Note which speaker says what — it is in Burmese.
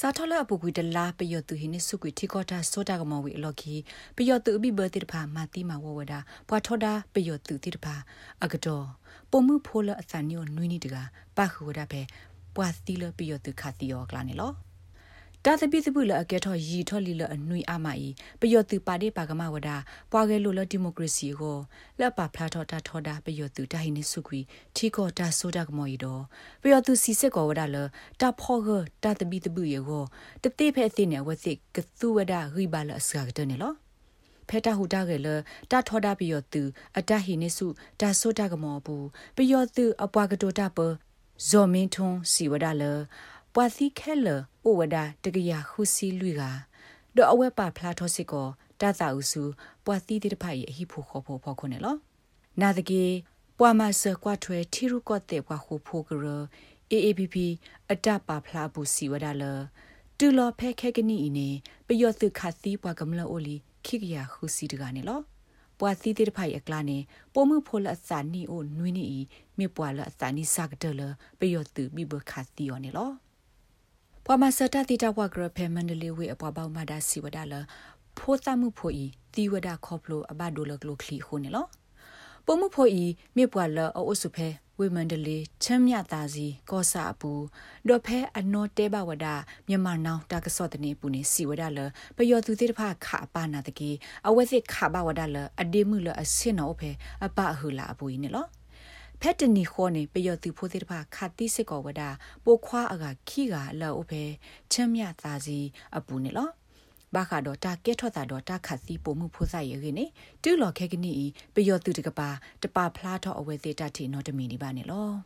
Speaker 1: စာထလအပူကွေတလားပယောတူဟိနေစုကွေထီကောတာဆိုတာကမောဝီအလော်ခီပယောတူအဘိဘတိတဖာမာတိမာဝဝဒါပွာထောဒါပယောတူတိတဖာအကတော်ပုံမှုဖိုးလအစန်ညိုနွိနီတကပခူဒါပဲပွာသီလပယောတူခါတီယောကလာနေလော တာသပိသပုလအကဲထော်ရီထော်လီလအနွိအမအီပယောတူပါတိပါကမဝဒါပွာကဲလိုလဒီမိုကရေစီကိုလက်ပါဖလာထော်တာထော်ဒါပယောတူတာဟိနေစုခွီထီကောတာဆိုတာကမော်ဤတော့ပယောတူစီစစ်ကောဝဒါလတာဖောကတာသပိသပုယေကိုတတိဖဲအသိနေဝသိကသူဝဒါရိပါလအစကတဲ့နေလောဖဲတာဟူတာကလေတာထောဒါပယောတူအတဟိနေစုတာဆိုတာကမောဘူးပယောတူအပွားကတိုတာပဇော်မင်းထွန်းစီဝဒါလ ပွာစီခဲလဩဝဒတကရခုစီလူကဒေါ်အဝဲပါဖလာထောစစ်ကိုတသအုစုပွာစီတိတဖိုင်အဟိဖို့ခေါ်ဖို့ဖော်ခွနေလောနာတကေပွာမဆကွာထွဲထီရုကော့တဲ့ကွာခုဖို့ကရ AAPP အတပါဖလာဘူးစီဝဒါလတူလောဖဲခဲကနီနေပယောတုခသီပွာကမလအိုလီခိကရခုစီတကနေလောပွာစီတိတဖိုင်အကလာနေပိုမှုဖိုလအစာနီအိုနွိနီမြေပွာလအစာနီစကတလပယောတုမိဘခသီယောနေလော ပွာမစတာတီတာဝဂရဖေမန္တလေးဝေအပွားပေါမဒါစီဝဒါလဖိုးသမှုဖိုဤတီဝဒါခေါပလိုအဘဒိုလကလိုခလီခုန်လောပုံမှုဖိုဤမြေပွာလအိုဆုဖဲဝေမန္တလေးချမ်းမြတာစီကောစာပူဒေါ်ဖဲအနောတဲဘဝဒမြန်မာနောင်တာကစော့တနေပူနေစီဝဒလပယောသူတိတဖခအပနာတကေအဝဲစစ်ခဘဝဒလအဒေမှုလအစင်နောဖဲအပဟူလာအပူနေလော ဖက်တနီခေါနေပယောသူဖိုသေးတဖခတ်တိစစ်ကောဝဒပိုခွာအကခိကလောအဖေချမ်းမြသာစီအပူနေလောဘာခါတော့တာကဲထော့တာတော့တာခတ်စီပုံမှုဖိုးဆိုင်ရခင်းနေတူလော်ခဲကနီပယောသူတကပါတပါဖလားတော့အဝဲသေးတတ်တီနော်တမီနေပါနေလော